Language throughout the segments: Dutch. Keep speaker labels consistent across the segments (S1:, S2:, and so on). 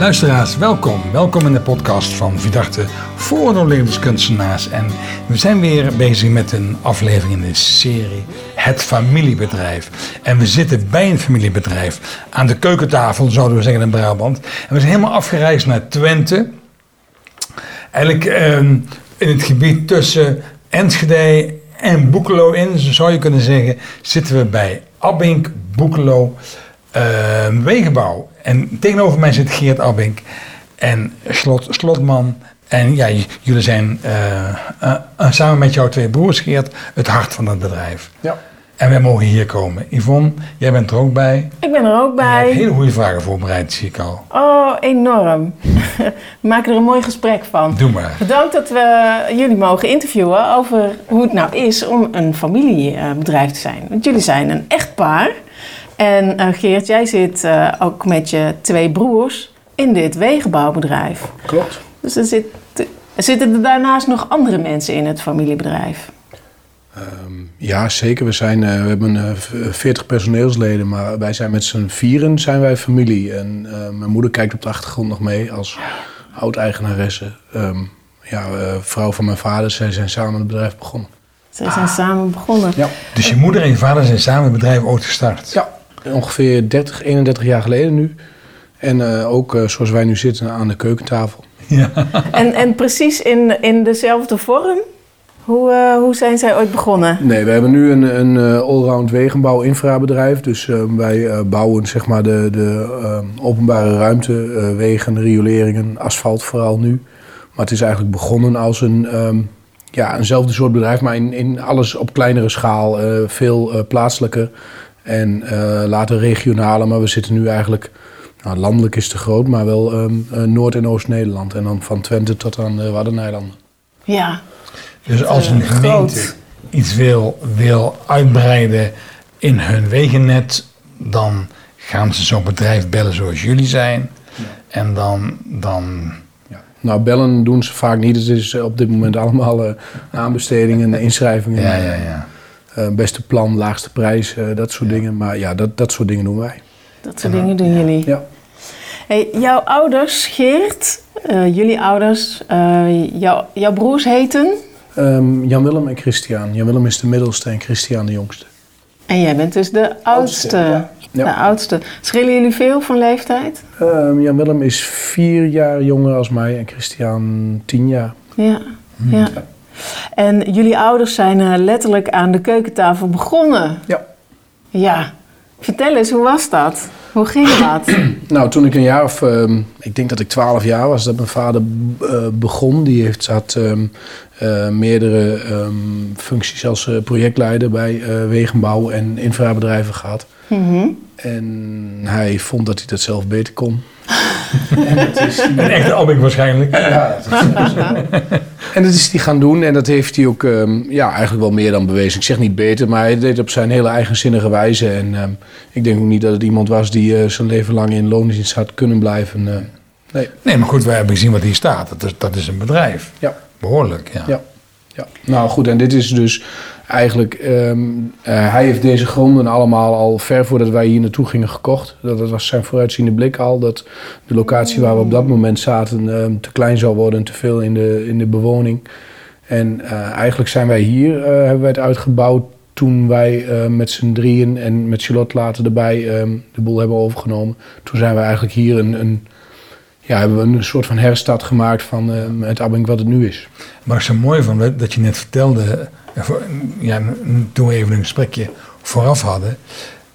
S1: Luisteraars, welkom. Welkom in de podcast van de levenskunstenaars. En we zijn weer bezig met een aflevering in de serie Het Familiebedrijf. En we zitten bij een familiebedrijf aan de keukentafel, zouden we zeggen in Brabant. En we zijn helemaal afgereisd naar Twente. Eigenlijk ehm, in het gebied tussen Enschede en Boekelo in, zo zou je kunnen zeggen, zitten we bij Abink Boekelo uh, Wegenbouw. En tegenover mij zit Geert Abink en Slot, Slotman. En ja, jullie zijn uh, uh, samen met jouw twee broers, Geert, het hart van het bedrijf.
S2: Ja.
S1: En wij mogen hier komen. Yvonne, jij bent er ook bij.
S3: Ik ben er ook bij.
S1: Je hebt hele goede vragen voorbereid, zie ik al.
S3: Oh, enorm. We maken er een mooi gesprek van.
S1: Doe maar.
S3: Bedankt dat we jullie mogen interviewen over hoe het nou is om een familiebedrijf te zijn. Want jullie zijn een echtpaar. En uh, Geert, jij zit uh, ook met je twee broers in dit wegenbouwbedrijf.
S2: Klopt.
S3: Dus er, zit, er zitten er daarnaast nog andere mensen in het familiebedrijf.
S2: Um, ja, zeker. We, zijn, uh, we hebben uh, 40 personeelsleden, maar wij zijn met z'n vieren zijn wij familie. En uh, mijn moeder kijkt op de achtergrond nog mee als oud-eigenaresse. Um, ja, vrouw van mijn vader, zij zijn samen het bedrijf begonnen.
S3: Zij zijn samen begonnen.
S2: Ja.
S1: Dus je moeder en je vader zijn samen het bedrijf ooit gestart?
S2: Ja, ongeveer 30, 31 jaar geleden nu. En ook zoals wij nu zitten aan de keukentafel.
S1: Ja.
S3: En, en precies in, in dezelfde vorm? Hoe, uh, hoe zijn zij ooit begonnen?
S2: Nee, we hebben nu een, een uh, allround wegenbouw infrabedrijf. Dus uh, wij bouwen zeg maar de, de openbare ruimte, wegen, rioleringen, asfalt vooral nu. Maar het is eigenlijk begonnen als een, um, ja, eenzelfde soort bedrijf, maar in, in alles op kleinere schaal. veel plaatselijker en later regionale. Maar we zitten nu eigenlijk, nou, landelijk is te groot, maar wel um, Noord- en Oost-Nederland. En dan van Twente tot aan de Waddeneilanden.
S3: Ja,
S1: dus als een gemeente iets wil, wil uitbreiden in hun wegennet, dan gaan ze zo'n bedrijf bellen zoals jullie zijn.
S2: Ja.
S1: En dan. dan
S2: ja. Nou, bellen doen ze vaak niet. Het is op dit moment allemaal uh, aanbestedingen, inschrijvingen.
S1: Ja, ja, ja.
S2: Uh, beste plan, laagste prijs, uh, dat soort ja. dingen. Maar ja, dat, dat soort dingen doen wij.
S3: Dat soort dingen doen jullie.
S2: Ja.
S3: Hey, jouw ouders, Geert, jullie ouders, jou, jouw broers heten?
S2: Um, Jan-Willem en Christian. Jan-Willem is de middelste en Christian de jongste.
S3: En jij bent dus de oudste.
S2: Ja. Ja.
S3: De oudste. Schillen jullie veel van leeftijd?
S2: Um, Jan-Willem is vier jaar jonger als mij en Christian tien jaar.
S3: Ja, hmm. ja. En jullie ouders zijn uh, letterlijk aan de keukentafel begonnen.
S2: Ja.
S3: Ja. Vertel eens, hoe was dat? Hoe ging dat?
S2: nou, toen ik een jaar of, um, ik denk dat ik twaalf jaar was, dat mijn vader uh, begon. Die heeft, had um, uh, meerdere um, functies als uh, projectleider bij wegenbouw en infrabedrijven gehad.
S3: Mm -hmm.
S2: En hij vond dat hij dat zelf beter kon.
S1: en dat is een echte Albink waarschijnlijk.
S2: Ja, dat is en dat is hij gaan doen en dat heeft hij ook um, ja, eigenlijk wel meer dan bewezen. Ik zeg niet beter, maar hij deed het op zijn hele eigenzinnige wijze. En um, ik denk ook niet dat het iemand was die uh, zijn leven lang in loondienst had kunnen blijven. Uh, nee.
S1: nee, maar goed, we hebben gezien wat hier staat. Dat is, dat is een bedrijf.
S2: Ja.
S1: Behoorlijk, ja.
S2: ja. ja. Nou goed, en dit is dus eigenlijk... Um, uh, hij heeft deze gronden allemaal al ver voordat wij hier naartoe gingen gekocht. Dat, was zijn vooruitziende blik al. Dat de locatie waar we op dat moment zaten um, te klein zou worden en te veel in de, in de bewoning. En uh, eigenlijk zijn wij hier, uh, hebben wij het uitgebouwd toen wij met z'n drieën en met Charlotte later erbij um, de boel hebben overgenomen. Toen zijn we eigenlijk hier een, een ja, hebben we een soort van herstart gemaakt van uh, het Abink wat het nu is.
S1: Maar ik zo mooi van dat je net vertelde, ja, toen we even een gesprekje vooraf hadden,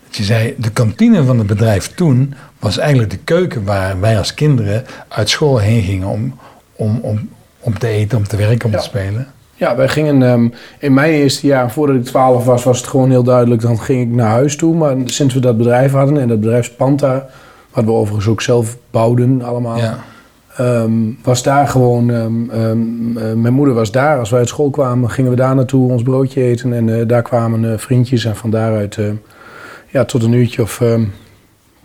S1: dat je zei, de kantine van het bedrijf toen was eigenlijk de keuken waar wij als kinderen uit school heen gingen om, om, om, om te eten, om te werken, om
S2: ja.
S1: te spelen.
S2: Ja, wij gingen um, in mijn eerste jaar, voordat ik 12 was, was het gewoon heel duidelijk. Dan ging ik naar huis toe. Maar sinds we dat bedrijf hadden en dat bedrijfspand daar, wat we overigens ook zelf bouwden allemaal,
S1: Ja.
S2: um, was daar gewoon. Um, um, uh, mijn moeder was daar. Als wij uit school kwamen, gingen we daar naartoe ons broodje eten. En uh, daar kwamen uh, vriendjes. En van daaruit ja, tot een uurtje of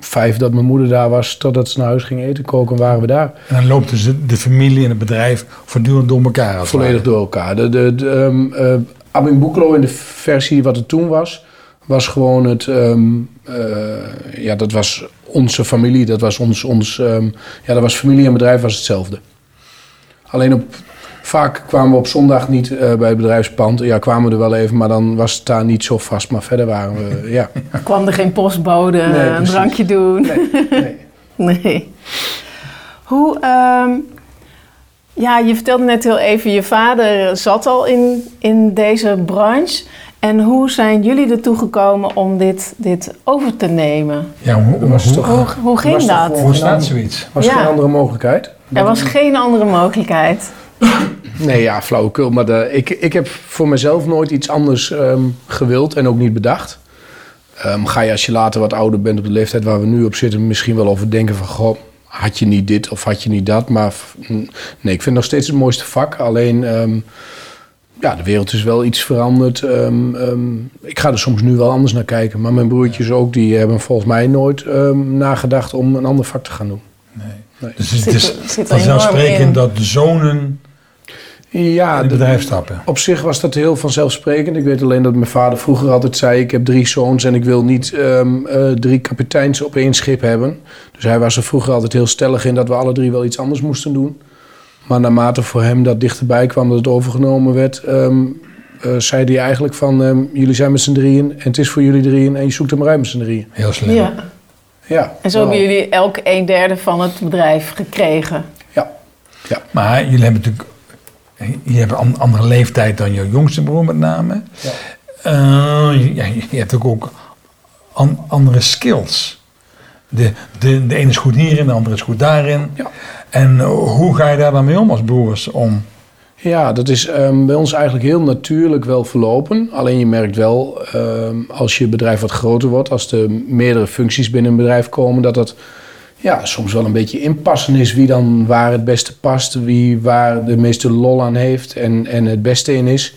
S2: vijf dat mijn moeder daar was, totdat ze naar huis ging eten koken, waren we daar.
S1: En dan loopt dus de, de familie en het bedrijf voortdurend door elkaar.
S2: Volledig door elkaar. De, de, de, Abin Boeklo in de versie wat het toen was, was gewoon het. ehm, eh, ja, dat was onze familie. Dat was ons. ons ehm, ja, dat was familie en bedrijf was hetzelfde. Alleen op. Vaak kwamen we op zondag niet eh, bij het bedrijfspand. Ja, kwamen we er wel even, maar dan was het daar niet zo vast. Maar verder waren we, ja.
S3: Kwam er geen postbode
S2: Nee,
S3: een drankje doen?
S2: Nee, nee.
S3: Nee. Hoe, ehm, ja, je vertelde net heel even, je vader zat al in, in deze branche. En hoe zijn jullie ertoe gekomen om dit, dit over te nemen?
S1: Ja, hoe,
S2: was
S1: hoe,
S2: toch-
S3: Hoe, hoe ging
S2: Was
S3: dat?
S1: hoe staat zoiets?
S2: Was
S3: Ja.
S2: geen andere mogelijkheid?
S3: Er was geen andere mogelijkheid.
S2: Nee, ja, flauwekul. Maar de, ik, ik heb voor mezelf nooit iets anders ehm, gewild en ook niet bedacht. Ehm, ga je als je later wat ouder bent op de leeftijd waar we nu op zitten... misschien wel over denken van... Goh, had je niet dit of had je niet dat? Maar nee, ik vind het nog steeds het mooiste vak. Alleen, ehm, ja, de wereld is wel iets veranderd. Ehm, ehm, ik ga er soms nu wel anders naar kijken. Maar mijn broertjes ook, die hebben volgens mij nooit ehm, nagedacht... om een ander vak te gaan doen.
S1: Nee. Dus het is vanzelfsprekend dat de zonen
S2: Ja,
S1: in het
S2: de-
S1: bedrijf stappen.
S2: Op zich was dat heel vanzelfsprekend. Ik weet alleen dat mijn vader vroeger altijd zei: Ik heb drie zoons en ik wil niet ehm, eh, drie kapiteins op één schip hebben. Dus hij was er vroeger altijd heel stellig in dat we alle drie wel iets anders moesten doen. Maar naarmate voor hem dat dichterbij kwam dat het overgenomen werd, ehm, eh, zei hij eigenlijk: van ehm, Jullie zijn met z'n drieën en het is voor jullie drieën en je zoekt er maar uit met z'n drieën.
S1: Heel slim.
S3: Ja.
S2: Ja,
S3: En zo hebben jullie elk een derde van het bedrijf gekregen.
S2: Ja,
S1: Maar jullie hebben natuurlijk je hebt een andere leeftijd dan je jongste broer met name.
S2: Ja.
S1: Eh, je, ja, je hebt ook, ook an- andere skills. De, de, de ene is goed hierin, de andere is goed daarin.
S2: Ja.
S1: En eh, hoe ga je daar dan mee om als broers? Om,
S2: Ja, dat is ehm, bij ons eigenlijk heel natuurlijk wel verlopen. Alleen je merkt wel, ehm, als je bedrijf wat groter wordt, als er meerdere functies binnen een bedrijf komen, dat dat ja, soms wel een beetje inpassen is wie dan waar het beste past, wie waar de meeste lol aan heeft en, en het beste in is.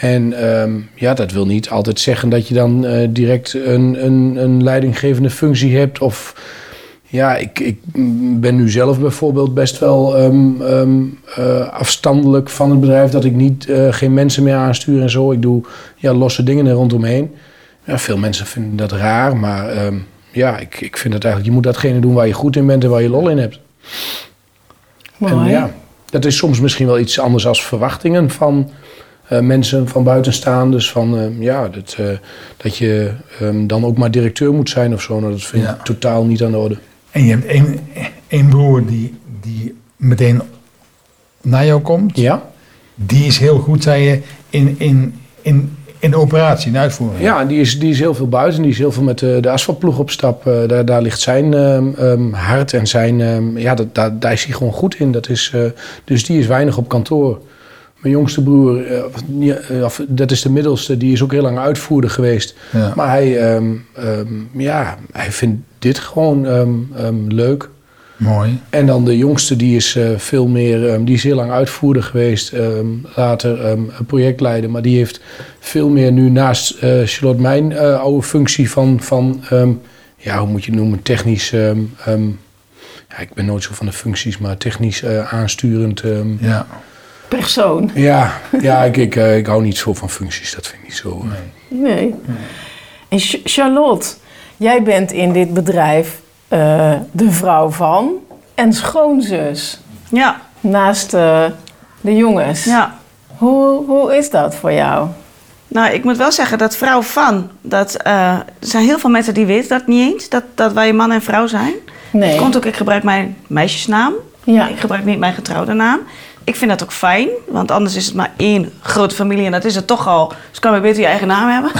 S2: En ehm, ja, dat wil niet altijd zeggen dat je dan eh, direct een, een, een leidinggevende functie hebt of ja, ik, ik ben nu zelf bijvoorbeeld best wel ehm, ehm, eh, afstandelijk van het bedrijf. Dat ik niet, eh, geen mensen meer aanstuur en zo. Ik doe ja, losse dingen er rondomheen. Ja, veel mensen vinden dat raar, maar ja, ik, ik vind het eigenlijk... Je moet datgene doen waar je goed in bent en waar je lol in hebt.
S3: Mooi.
S2: En ja, dat is soms misschien wel iets anders als verwachtingen van eh, mensen van buitenstaanders. Van ehm, ja, dat, eh, dat je ehm, dan ook maar directeur moet zijn of zo. Nou, dat vind ik totaal niet aan de orde.
S1: en je hebt één, één broer die, die meteen naar jou komt.
S2: Ja?
S1: Die is heel goed, zei je, in, in, in, in de operatie, in uitvoering.
S2: Ja, die is, die is heel veel buiten. Die is heel veel met de, de asfaltploeg op stap. Eh, daar, daar ligt zijn ehm, ehm, hart en zijn... ja, dat, daar, daar is hij gewoon goed in. Dat is, eh, dus die is weinig op kantoor. Mijn jongste broer, eh, eh, of, dat is de middelste, die is ook heel lang uitvoerder geweest.
S1: Ja.
S2: Maar hij, ehm, ehm, ja, hij vindt dit gewoon ehm, leuk.
S1: Mooi.
S2: En dan de jongste, die is eh, veel meer, die is heel lang uitvoerder geweest. later projectleider. Maar die heeft veel meer nu naast Charlotte mijn oude functie van, van ja, hoe moet je het noemen, technisch. ja, ik ben nooit zo van de functies, maar technisch aansturend.
S1: Ja.
S3: Persoon.
S2: ja, ja ik, ik, eh, ik hou niet zo van functies, dat vind ik niet zo. eh.
S3: Nee. En Ch- Charlotte, jij bent in dit bedrijf eh, de vrouw van en schoonzus
S4: Ja,
S3: naast eh, de jongens.
S4: ja.
S3: Hoe, hoe is dat voor jou?
S4: Nou, ik moet wel zeggen dat vrouw van, dat, eh, er zijn heel veel mensen die weten dat niet eens, dat, dat wij man en vrouw zijn.
S3: Nee.
S4: Komt ook, ik gebruik mijn meisjesnaam.
S3: Ja.
S4: Ik gebruik niet mijn getrouwde naam. Ik vind dat ook fijn, want anders is het maar één grote familie en dat is het toch al. Dus kan je beter je eigen naam hebben.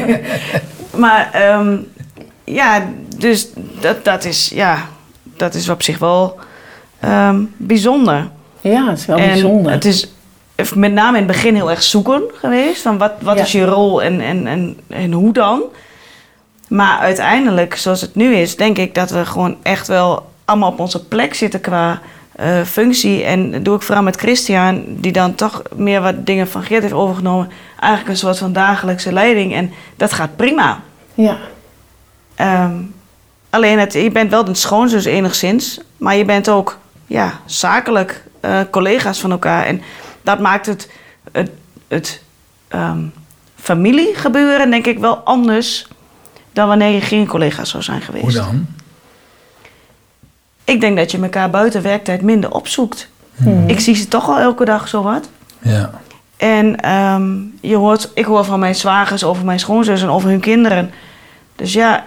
S4: maar ehm, ja, dus dat, dat, is, ja, dat is op zich wel ehm, bijzonder.
S3: Ja, het is wel
S4: en
S3: bijzonder.
S4: Het is met name in het begin heel erg zoeken geweest. Van wat, wat
S3: Ja.
S4: is je rol en, en, en, en hoe dan? Maar uiteindelijk, zoals het nu is, denk ik dat we gewoon echt wel allemaal op onze plek zitten qua eh, functie. En dat doe ik vooral met Christian, die dan toch meer wat dingen van Geert heeft overgenomen. Eigenlijk een soort van dagelijkse leiding. En dat gaat prima.
S3: Ja.
S4: Ehm, alleen, het, je bent wel een schoonzus enigszins, maar je bent ook ja, zakelijk eh, collega's van elkaar. En dat maakt het, het, het, ehm, familie gebeuren, denk ik wel anders dan wanneer je geen collega's zou zijn geweest.
S1: Hoe dan?
S4: Ik denk dat je elkaar buiten werktijd minder opzoekt. Ik zie ze toch al elke dag zo wat.
S1: Ja.
S4: En ehm, je hoort, ik hoor van mijn zwagers over mijn schoonzussen, over hun kinderen. Dus ja,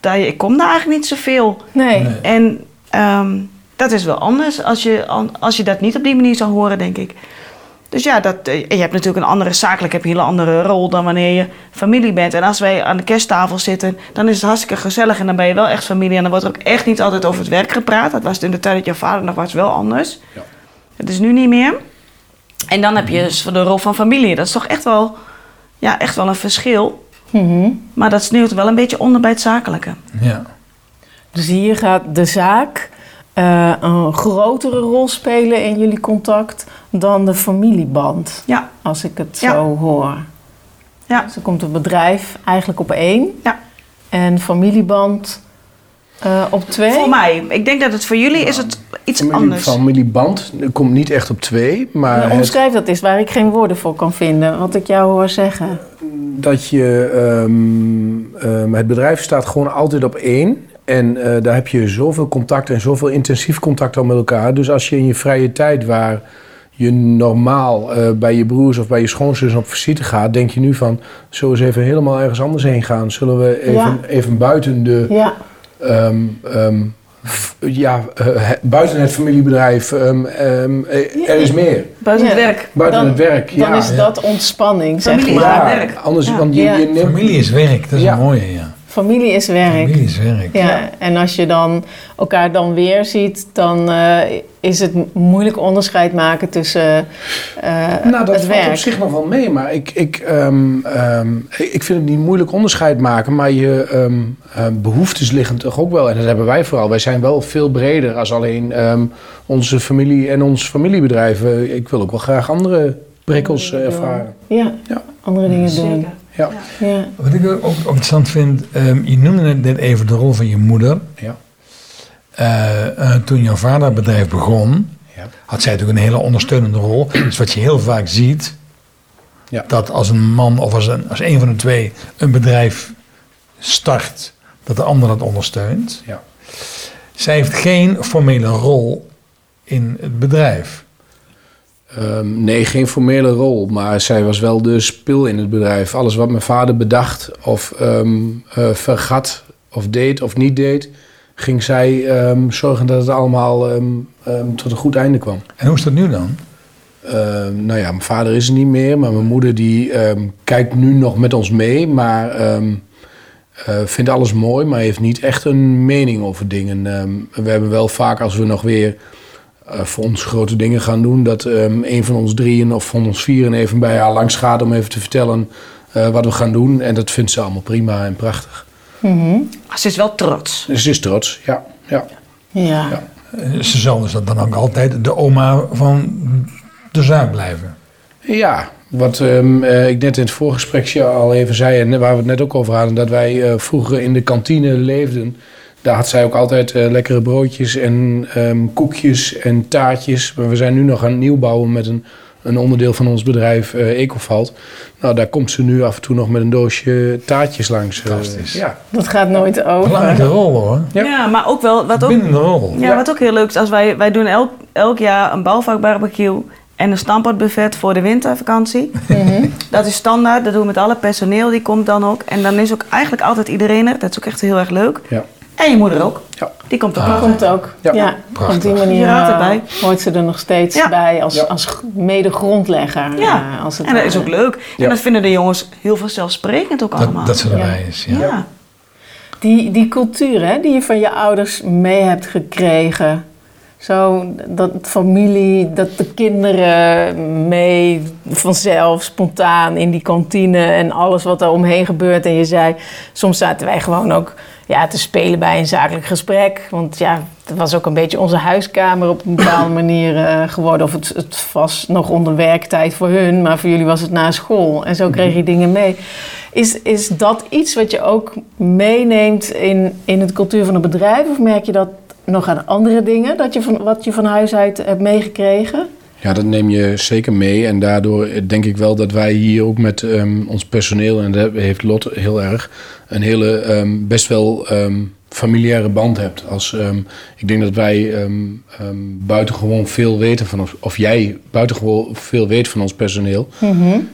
S4: daar, ik kom daar eigenlijk niet zoveel.
S3: Nee.
S1: Nee.
S4: En ehm, dat is wel anders als je, als je dat niet op die manier zou horen, denk ik. Dus ja, dat, eh, je hebt natuurlijk een andere zakelijk heb je een hele andere rol dan wanneer je familie bent. En als wij aan de kersttafel zitten, dan is het hartstikke gezellig en dan ben je wel echt familie. En dan wordt er ook echt niet altijd over het werk gepraat. Dat was in de tijd dat je vader nog was wel anders.
S2: Ja.
S4: Dat is nu niet meer. En dan heb je dus de rol van familie. Dat is toch echt wel, ja, echt wel een verschil.
S3: Mhm.
S4: Maar dat sneeuwt wel een beetje onder bij het zakelijke.
S1: Ja.
S3: Dus hier gaat de zaak eh, een grotere rol spelen in jullie contact dan de familieband.
S4: Ja,
S3: Als ik het
S4: Ja.
S3: zo hoor.
S4: ja,
S3: Dus dan komt het bedrijf eigenlijk op één
S4: ja.
S3: en familieband eh, op twee.
S4: Voor mij. Ik denk dat het voor jullie is het iets
S2: Familie,
S4: anders.
S2: familieband komt niet echt op twee, maar
S3: Nou,
S2: het,
S3: omschrijf dat eens waar ik geen woorden voor kan vinden. Wat ik jou hoor zeggen.
S2: dat je ehm, ehm, het bedrijf staat gewoon altijd op één. En eh, daar heb je zoveel contact en zoveel intensief contact al met elkaar. Dus als je in je vrije tijd waar je normaal eh, bij je broers of bij je schoonzus op visite gaat, denk je nu van, zullen we eens even helemaal ergens anders heen gaan? Zullen we even,
S3: Ja.
S2: even buiten de
S3: Ja,
S2: ehm, ehm, f- ja, eh, he- buiten het familiebedrijf, ehm, ehm, eh, er is meer.
S4: Buiten het werk.
S2: Buiten
S3: Dan-
S2: het werk,
S3: dan
S2: ja.
S3: is dat ontspanning, zeg
S4: Familie is
S3: maar.
S2: ja,
S4: werk.
S2: anders,
S4: Ja.
S2: want je, je neemt...
S1: Familie is werk, dat is
S2: Ja.
S1: een mooie, ja.
S3: Familie is werk.
S1: Familie is werk.
S3: Ja, en als je dan elkaar dan weer ziet, dan eh, is het moeilijk onderscheid maken tussen eh,
S2: Nou, dat
S3: het
S2: valt
S3: werk.
S2: op zich nog wel mee, maar ik, ik, ehm, ehm, ik vind het niet moeilijk onderscheid maken, maar je ehm, eh, behoeftes liggen toch ook wel. En dat hebben wij vooral. Wij zijn wel veel breder als alleen ehm, onze familie en ons familiebedrijf. Ik wil ook wel graag andere prikkels eh, ervaren.
S3: Ja,
S2: Ja.
S3: andere dingen doen.
S4: Zeker.
S2: Ja.
S3: Ja.
S1: Wat ik ook ook interessant vind, ehm, je noemde net- net even de rol van je moeder.
S2: Ja.
S1: Eh, eh, toen jouw vader het bedrijf begon,
S2: Ja.
S1: had zij natuurlijk een hele ondersteunende rol. Dus wat je heel vaak ziet,
S2: Ja.
S1: dat als een man of als een, als een van de twee een bedrijf start, dat de ander dat ondersteunt.
S2: Ja.
S1: Zij heeft geen formele rol in het bedrijf.
S2: Ehm, nee, geen formele rol, maar zij was wel de spil in het bedrijf. Alles wat mijn vader bedacht of ehm, eh, vergat of deed of niet deed, ging zij ehm, zorgen dat het allemaal tot een goed einde kwam.
S1: En hoe is dat nu dan?
S2: Nou ja, mijn vader is er niet meer, maar mijn moeder die kijkt nu nog met ons mee, maar eh, vindt alles mooi, maar heeft niet echt een mening over dingen. We hebben wel vaak als we nog weer eh, voor ons grote dingen gaan doen, dat ehm, een van ons drieën of van ons vieren even bij haar langs gaat om even te vertellen eh, wat we gaan doen. En dat vindt ze allemaal prima en prachtig.
S3: Mhm.
S4: Maar ze is wel trots.
S2: Ze is trots, ja. ja.
S3: ja.
S2: Ja.
S1: Eh, Ze zal dus dan ook altijd de oma van de zaak blijven.
S2: Ja, wat ehm, eh, ik net in het voorgesprekje al even zei en waar we het net ook over hadden, dat wij eh, vroeger in de kantine leefden. Daar had zij ook altijd eh, lekkere broodjes en ehm, koekjes en taartjes. Maar we zijn nu nog aan het nieuwbouwen met een, een onderdeel van ons bedrijf, eh Ecovalt. Nou, daar komt ze nu af en toe nog met een doosje taartjes langs. eh,
S1: Fantastisch.
S2: ja.
S3: Dat gaat nooit
S1: Belangrijke
S3: over.
S1: rol hoor.
S2: Ja.
S4: Ja. maar ook wel, wat ook,
S1: Bindende rol.
S4: ja, wat ook heel leuk is, als wij, wij doen elk, elk jaar een bouwvakbarbecue en een stampotbuffet voor de wintervakantie.
S3: Mhm.
S4: Dat is standaard, dat doen we met alle personeel, die komt dan ook. En dan is ook eigenlijk altijd iedereen er, dat is ook echt heel erg leuk.
S2: Ja.
S4: En je moeder ook,
S2: Ja.
S4: die komt ook
S1: Ah.
S3: Komt ook.
S2: Ja.
S3: Ja.
S1: Prachtig.
S3: Op die manier eh,
S4: erbij.
S3: hoort ze er nog steeds
S4: Ja.
S3: bij als,
S2: Ja.
S3: als mede-grondlegger.
S4: Ja.
S3: eh, als het
S4: En dat is ook leuk.
S2: Ja.
S4: En dat vinden de jongens heel vanzelfsprekend ook allemaal.
S1: Dat, dat ze erbij
S3: Ja.
S1: is. Ja.
S4: ja.
S3: Die, die cultuur hè, die je van je ouders mee hebt gekregen. Zo, dat familie, dat de kinderen mee vanzelf, spontaan in die kantine en alles wat er omheen gebeurt. En je zei, soms zaten wij gewoon ook ja, te spelen bij een zakelijk gesprek. Want ja, het was ook een beetje onze huiskamer op een bepaalde manier eh, geworden. Of het, het was nog onder werktijd voor hun, maar voor jullie was het na school. En zo kreeg je dingen mee. Is, is dat iets wat je ook meeneemt in, in het cultuur van het bedrijf? Of merk je dat nog aan andere dingen, dat je van, wat je van huis uit hebt meegekregen?
S2: Ja, dat neem je zeker mee. En daardoor denk ik wel dat wij hier ook met ehm, ons personeel, en dat heeft Lot heel erg, een hele ehm, best wel ehm, familiaire band hebt. Als, ik denk dat wij buitengewoon veel weten van ons, of jij buitengewoon veel weet van ons personeel.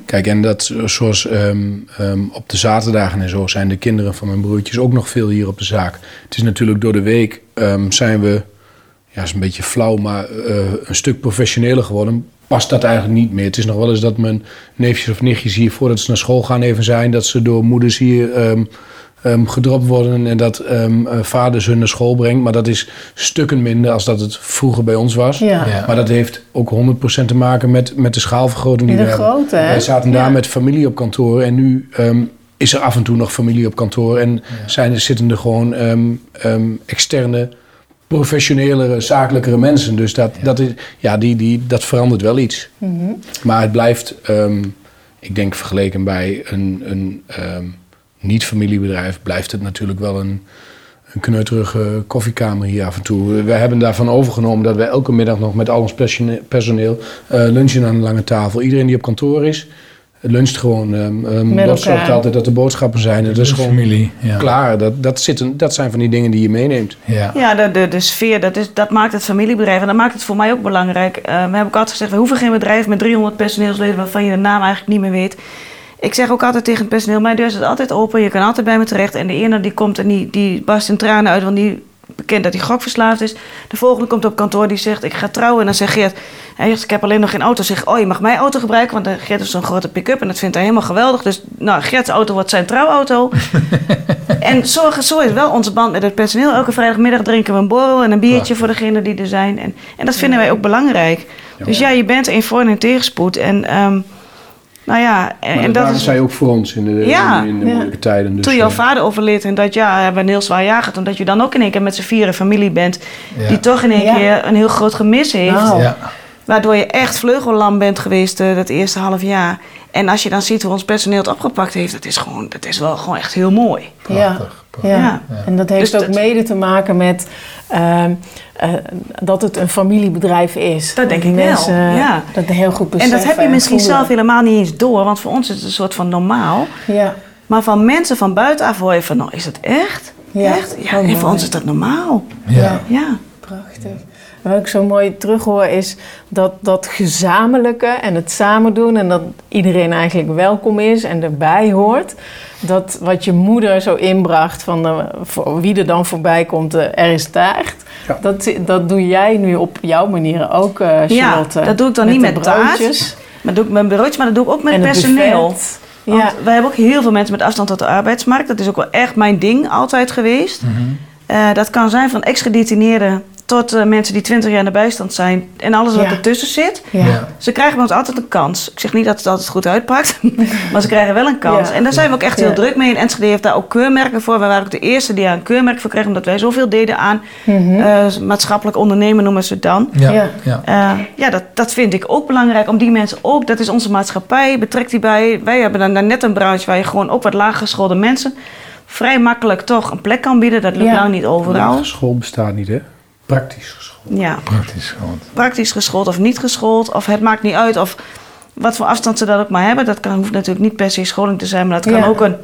S2: Kijk, en dat zoals ehm, ehm, op de zaterdagen en zo zijn de kinderen van mijn broertjes ook nog veel hier op de zaak. Het is natuurlijk door de week zijn we, ja, is een beetje flauw, maar eh, een stuk professioneler geworden. Past dat eigenlijk niet meer. Het is nog wel eens dat mijn neefjes of nichtjes hier voordat ze naar school gaan even zijn, dat ze door moeders hier ehm, ehm, gedropt worden en dat ehm eh, vaders hun naar school brengt. Maar dat is stukken minder als dat het vroeger bij ons was.
S3: Ja.
S1: Ja.
S2: Maar dat heeft ook 100% te maken met, met de schaalvergroting die
S3: De
S2: we hebben. Wij zaten daar
S3: Ja.
S2: met familie op kantoor en nu ehm, is er af en toe nog familie op kantoor. En zijn er, zitten er gewoon ehm, ehm, externe, professionelere, zakelijkere mensen. Dus dat, dat, is, ja, die, die, dat verandert wel iets.
S3: Mhm.
S2: Maar het blijft, ehm, ik denk vergeleken bij een, een ehm, niet-familiebedrijf, blijft het natuurlijk wel een, een kneuterige koffiekamer hier af en toe. We hebben daarvan overgenomen dat wij elke middag nog met al ons persone- personeel eh, lunchen aan een lange tafel. Iedereen die op kantoor is, luncht gewoon. Um, um,
S3: Met
S2: Lot zorgt altijd dat er boodschappen zijn. Dat is gewoon
S1: familie. Ja.
S2: klaar. Dat, dat, zitten, dat zijn van die dingen die je meeneemt.
S1: Ja.
S4: Ja, de, de, de sfeer, dat, is, dat maakt het familiebedrijf. En dat maakt het voor mij ook belangrijk. Eh, we hebben ook altijd gezegd, we hoeven geen bedrijf met 300 personeelsleden... waarvan je de naam eigenlijk niet meer weet. Ik zeg ook altijd tegen het personeel, mijn deur staat altijd open. Je kan altijd bij me terecht. En de ene die komt en die, die barst in tranen uit... want die bekend dat hij gokverslaafd is. De volgende komt op kantoor die zegt, ik ga trouwen. En dan zegt Geert, hij zegt, ik heb alleen nog geen auto. Zeg, oh, je mag mijn auto gebruiken. Want eh, Geert heeft zo'n grote pick-up en dat vindt hij helemaal geweldig. Dus nou, Geert's auto wordt zijn trouwauto. En zo, zo is wel onze band met het personeel. Elke vrijdagmiddag drinken we een borrel en een biertje voor degenen die er zijn. En, en dat vinden wij ook belangrijk. Dus ja, je bent in voor- en tegenspoed. En ehm, nou ja, en,
S2: Maar
S4: en
S2: dat
S4: dat
S2: waren
S4: is...
S2: zij ook voor ons in de,
S4: Ja.
S2: in, de
S3: Ja.
S2: moeilijke tijden. Dus,
S4: Toen jouw
S2: eh,
S4: vader overleed en dat jaar hebben we een heel zwaar jaar gehad. Omdat je dan ook in één keer met z'n vieren familie bent.
S1: Ja.
S4: Die toch in één
S3: Ja.
S4: keer een heel groot gemis heeft.
S3: Nou.
S4: Waardoor je echt vleugellam bent geweest eh, dat eerste half jaar. En als je dan ziet hoe ons personeel het opgepakt heeft. Dat is, gewoon, dat is wel gewoon echt heel mooi.
S3: Ja.
S1: Prachtig.
S3: Ja.
S4: Ja.
S3: en dat heeft
S4: Dus
S3: ook
S4: dat-
S3: mede te maken met ehm, eh, dat het een familiebedrijf is.
S4: Dat denk ik wel,
S3: mensen
S4: ja.
S3: dat heel goed
S4: En
S3: beseffen.
S4: dat heb je misschien
S3: voelen.
S4: zelf helemaal niet eens door. Want voor ons is het een soort van normaal.
S3: Ja.
S4: Maar van mensen van buitenaf hoor je van, nou is het echt?
S3: Ja.
S4: Echt? Ja,
S3: Oh,
S4: en voor ons is dat normaal.
S1: Ja.
S4: Ja.
S3: Prachtig. Wat ik zo mooi terughoor is dat dat gezamenlijke en het samen doen en dat iedereen eigenlijk welkom is en erbij hoort. Dat wat je moeder zo inbracht van de, voor wie er dan voorbij komt, eh, er is taart.
S2: Ja.
S3: Dat, dat doe jij nu op jouw manier ook, eh Charlotte.
S4: dat doe ik dan niet met taart.
S3: broodjes
S4: Maar doe ik met broodjes, maar dat doe ik ook met
S3: en
S4: personeel.
S3: buffet.
S4: Want
S3: Ja,
S4: wij hebben ook heel veel mensen met afstand tot de arbeidsmarkt. Dat is ook wel echt mijn ding altijd geweest. Eh, dat kan zijn van ex-gedetineerden tot eh, mensen die 20 jaar in de bijstand zijn. En alles wat
S3: Ja.
S4: ertussen zit.
S3: ja.
S4: Ze krijgen bij ons altijd een kans. Ik zeg niet dat het altijd goed uitpakt, maar ze krijgen wel een kans.
S3: Ja.
S4: En daar zijn we ook echt
S3: Ja.
S4: heel druk mee. En Enschede heeft daar ook keurmerken voor. We waren ook de eerste die daar een keurmerk voor kregen, omdat wij zoveel deden aan
S3: Mhm.
S4: eh, maatschappelijk ondernemen, noemen ze het dan.
S1: Ja.
S3: Ja.
S1: Ja.
S4: Eh, ja, dat, dat vind ik ook belangrijk. Om die mensen ook, dat is onze maatschappij, betrekt die bij. Wij hebben dan, dan net een branche waar je gewoon ook wat laaggeschoolde mensen vrij makkelijk toch een plek kan bieden. Dat lukt
S3: Ja.
S4: nou niet overal.
S2: lage school bestaat niet, hè? Praktisch geschoold.
S4: Ja,
S1: Praktisch gewoon.
S4: praktisch geschoold of niet geschoold. Of het maakt niet uit of wat voor afstand ze dat ook maar hebben. Dat kan, hoeft natuurlijk niet per se scholing te zijn, maar dat kan
S3: Ja.
S4: ook een...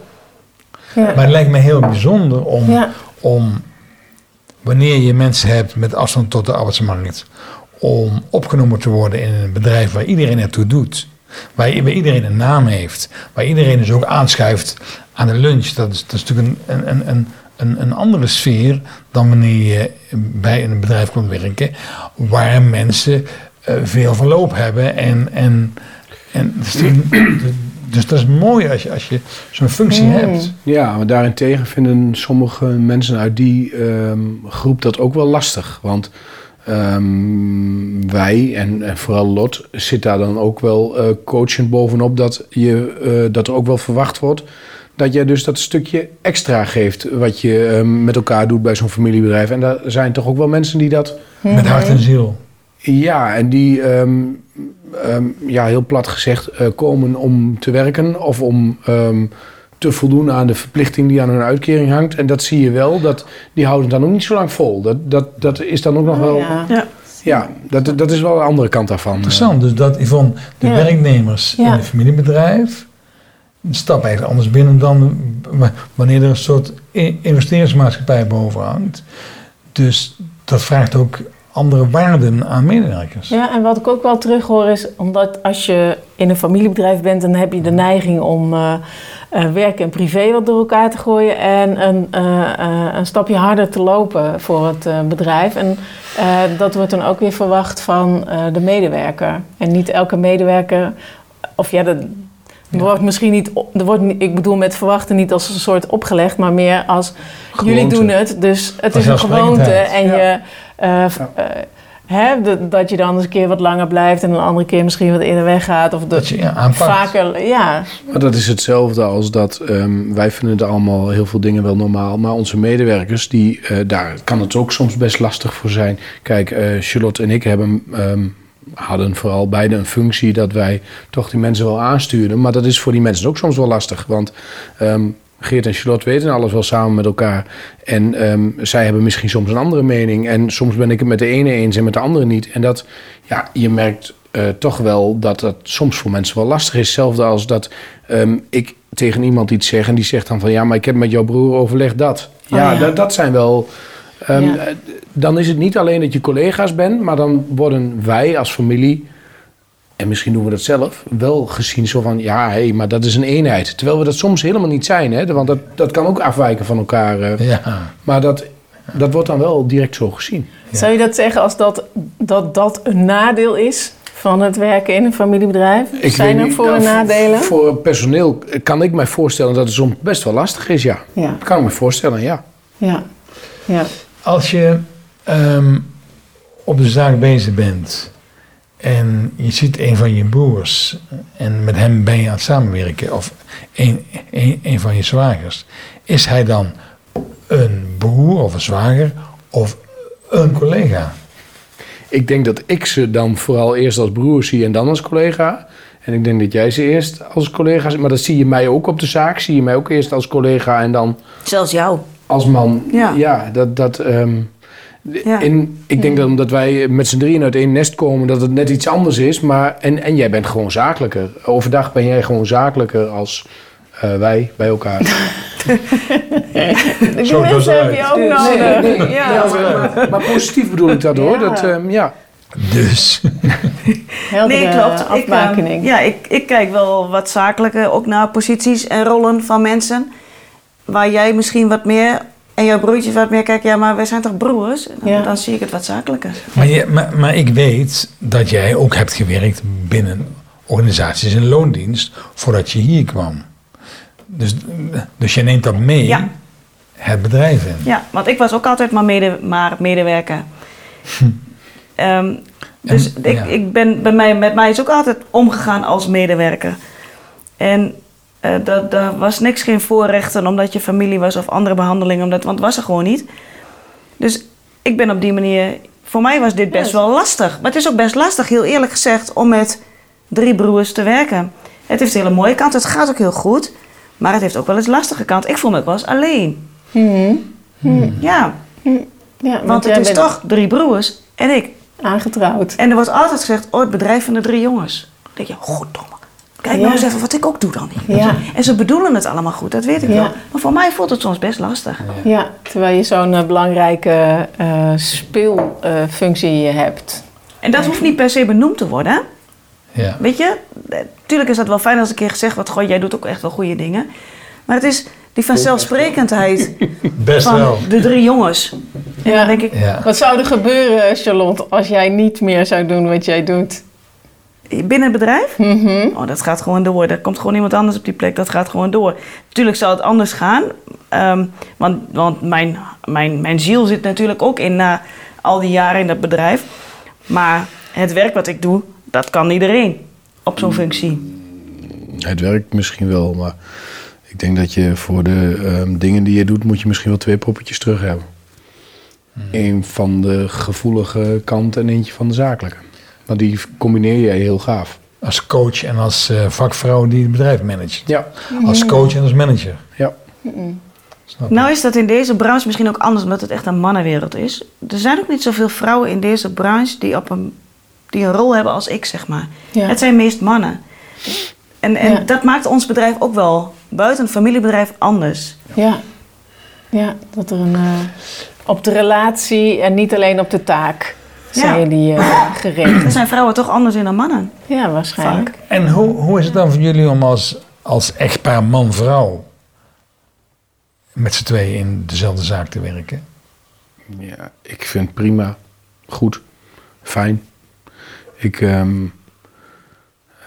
S3: Ja.
S1: Maar het lijkt me heel bijzonder om,
S3: Ja.
S1: om wanneer je mensen hebt met afstand tot de arbeidsmarkt, om opgenomen te worden in een bedrijf waar iedereen ertoe doet. Waar iedereen een naam heeft. Waar iedereen dus ook aanschuift aan de lunch. Dat is, dat is natuurlijk een, een, een, een, een andere sfeer dan wanneer je bij een bedrijf komt werken. Waar mensen eh, veel verloop hebben. En, en, en dus, die- dus dat is mooi als je, als je zo'n functie
S3: Mm.
S1: hebt.
S2: Ja, maar daarentegen vinden sommige mensen uit die ehm, groep dat ook wel lastig. Want ehm, wij, en, en vooral Lot, zit daar dan ook wel eh coachend bovenop dat, je, eh, dat er ook wel verwacht wordt dat jij dus dat stukje extra geeft wat je ehm, met elkaar doet bij zo'n familiebedrijf. En daar zijn toch ook wel mensen die dat
S1: Met hart en ziel.
S2: ja, en die, ehm, ehm, ja, heel plat gezegd, eh, komen om te werken of om ehm, te voldoen aan de verplichting die aan hun uitkering hangt. En dat zie je wel, dat, die houden het dan ook niet zo lang vol. Dat, dat, dat is dan ook nog
S3: Oh,
S2: wel.
S3: ja.
S4: Ja.
S2: Ja, dat, dat is wel de andere kant daarvan.
S1: Interessant, dus dat Yvonne, de
S3: Ja.
S1: werknemers in een familiebedrijf, stap eigenlijk anders binnen dan wanneer er een soort investeringsmaatschappij boven hangt. Dus dat vraagt ook andere waarden aan medewerkers.
S3: Ja, en wat ik ook wel terug hoor is, omdat als je in een familiebedrijf bent, dan heb je de neiging om eh, eh, werk en privé wat door elkaar te gooien en een, eh, een stapje harder te lopen voor het bedrijf. En dat wordt dan ook weer verwacht van de medewerker. En niet elke medewerker, of ja, dat. Er wordt misschien niet, er wordt, ik bedoel met verwachten niet als een soort opgelegd, maar meer als jullie doen het, dus het is een gewoonte. En
S2: Ja.
S3: je, eh,
S2: Ja.
S3: eh, hè, dat- dat je dan eens een keer wat langer blijft en een andere keer misschien wat eerder weggaat. Of dat,
S1: Dat je ja, aanpakt.
S3: vaker, ja.
S2: Maar dat is hetzelfde als dat ehm, wij vinden er allemaal heel veel dingen wel normaal. Maar onze medewerkers, die, eh, daar kan het ook soms best lastig voor zijn. Kijk, eh, Charlotte en ik hebben, ehm, hadden vooral beide een functie dat wij toch die mensen wel aanstuurden. Maar dat is voor die mensen ook soms wel lastig. Want ehm, Geert en Charlotte weten alles wel samen met elkaar. En ehm, zij hebben misschien soms een andere mening. En soms ben ik het met de ene eens en met de andere niet. En dat, ja, je merkt eh, toch wel dat dat soms voor mensen wel lastig is. Hetzelfde als dat ehm, ik tegen iemand iets zeg en die zegt dan van... ja, maar ik heb met jouw broer overlegd dat. Ja,
S3: ja.
S2: Dat, dat zijn wel... ehm,
S3: Ja.
S2: eh, Dan is het niet alleen dat je collega's bent... maar dan worden wij als familie... en misschien doen we dat zelf... wel gezien zo van... ja, hé, maar dat is een eenheid. Terwijl we dat soms helemaal niet zijn. Hè? Want dat, dat kan ook afwijken van elkaar. eh.
S1: Ja.
S2: Maar dat, dat wordt dan wel direct zo gezien.
S3: Zou je dat zeggen als dat, dat dat een nadeel is van het werken in een familiebedrijf? Zijn er voor- en
S2: nou,
S3: nadelen?
S2: Voor personeel kan ik mij voorstellen dat het soms best wel lastig is, ja.
S3: Ja,
S2: Kan ik me voorstellen, ja.
S3: ja, ja.
S1: Als je ehm, op de zaak bezig bent en je ziet een van je broers en met hem ben je aan het samenwerken, of een, een, een van je zwagers, is hij dan een broer of een zwager of een collega?
S2: Ik denk dat ik ze dan vooral eerst als broer zie en dan als collega. En ik denk dat jij ze eerst als collega ziet. Maar dat zie je mij ook op de zaak. Zie je mij ook eerst als collega en dan
S4: Zelfs jou.
S2: Als man.
S4: Ja.
S2: dat... dat ehm,
S4: Ja.
S2: in, ik denk dat omdat wij met z'n drieën uit één nest komen, dat het net iets anders is. Maar, en, en jij bent gewoon zakelijker. Overdag ben jij gewoon zakelijker als eh, wij bij elkaar.
S3: Die
S1: Zo
S3: mensen heb je ook nodig.
S2: nee, nee.
S3: Ja,
S2: Ja, maar, maar positief bedoel ik dat hoor.
S3: Ja.
S2: Dat, ehm, ja.
S1: Dus,
S3: heldere
S4: Nee, klopt. Ik,
S3: afbakening.
S4: eh, ja, ik, ik kijk wel wat zakelijker ook naar posities en rollen van mensen. Waar jij misschien wat meer en jouw broertjes wat meer kijken. Ja, maar wij zijn toch broers? Dan,
S3: Ja.
S4: dan zie ik het wat zakelijker.
S1: maar, je, maar, maar ik weet dat jij ook hebt gewerkt binnen organisaties in loondienst voordat je hier kwam. Dus, dus je neemt dat mee,
S4: Ja.
S1: het bedrijf in.
S4: Ja, want ik was ook altijd maar, mede, maar medewerker. Ehm, dus
S1: En-
S4: ik,
S1: ja.
S4: ik ben, bij mij, met mij is ook altijd omgegaan als medewerker. En eh dat, daar was niks geen voorrechten omdat je familie was of andere behandelingen, omdat, want het was er gewoon niet. Dus ik ben op die manier, voor mij was dit best wel lastig. Maar het is ook best lastig, heel eerlijk gezegd, om met drie broers te werken. Het heeft een hele mooie kant, het gaat ook heel goed. Maar het heeft ook wel eens lastige kant. Ik voel me ook wel eens alleen.
S3: Mhm.
S4: Ja,
S3: Ja,
S4: want het is toch drie broers en ik.
S3: aangetrouwd.
S4: En er wordt altijd gezegd, oh, het bedrijf van de drie jongens. Dan denk je, goddomme. Kijk nou eens even wat ik ook doe dan. En ze bedoelen het allemaal goed, dat weet ik
S3: Ja.
S4: wel. Maar voor mij voelt het soms best lastig.
S3: Ja, terwijl je zo'n eh, belangrijke eh, speelfunctie hebt.
S4: En dat hoeft niet per se benoemd te worden. hè?
S1: Ja.
S4: Weet je, eh, tuurlijk is dat wel fijn als een keer gezegd wordt... Goh, jij doet ook echt wel goede dingen. Maar het is die vanzelfsprekendheid
S1: Best
S4: van
S1: wel.
S4: de drie jongens. En
S3: Ja.
S4: dan denk ik,
S1: Ja.
S3: Wat zou er gebeuren, Charlotte, als jij niet meer zou doen wat jij doet?
S4: Binnen het bedrijf...
S3: Mhm.
S4: Oh, dat gaat gewoon door. Er komt gewoon iemand anders op die plek. Dat gaat gewoon door. Tuurlijk zal het anders gaan. Ehm, want want mijn, mijn, mijn ziel zit natuurlijk ook in na al die jaren in dat bedrijf. Maar het werk wat ik doe, dat kan iedereen op zo'n functie.
S2: Het werkt misschien wel, maar ik denk dat je voor de ehm, dingen die je doet, moet je misschien wel twee poppetjes terug hebben. Eén van de gevoelige kant en eentje van de zakelijke. Want die combineer jij heel gaaf.
S1: Als coach en als eh, vakvrouw die het bedrijf managt.
S2: Ja,
S1: Als coach en als manager.
S2: ja.
S4: Nou is dat in deze branche misschien ook anders, omdat het echt een mannenwereld is. Er zijn ook niet zoveel vrouwen in deze branche die, op een, die een rol hebben als ik, zeg maar.
S3: Ja.
S4: Het zijn meest mannen. En, en
S3: Ja.
S4: dat maakt ons bedrijf ook wel, buiten een familiebedrijf, anders.
S3: Ja. ja, dat er een, eh, op de relatie en niet alleen op de taak zijn
S4: Ja.
S3: die eh, gericht.
S4: Er zijn vrouwen toch anders in dan mannen.
S3: Ja, waarschijnlijk.
S1: En hoe, hoe is het dan voor jullie om als, als echtpaar man-vrouw met z'n tweeën in dezelfde zaak te werken?
S2: Ja, ik vind prima. Goed. Fijn. Ik, ehm,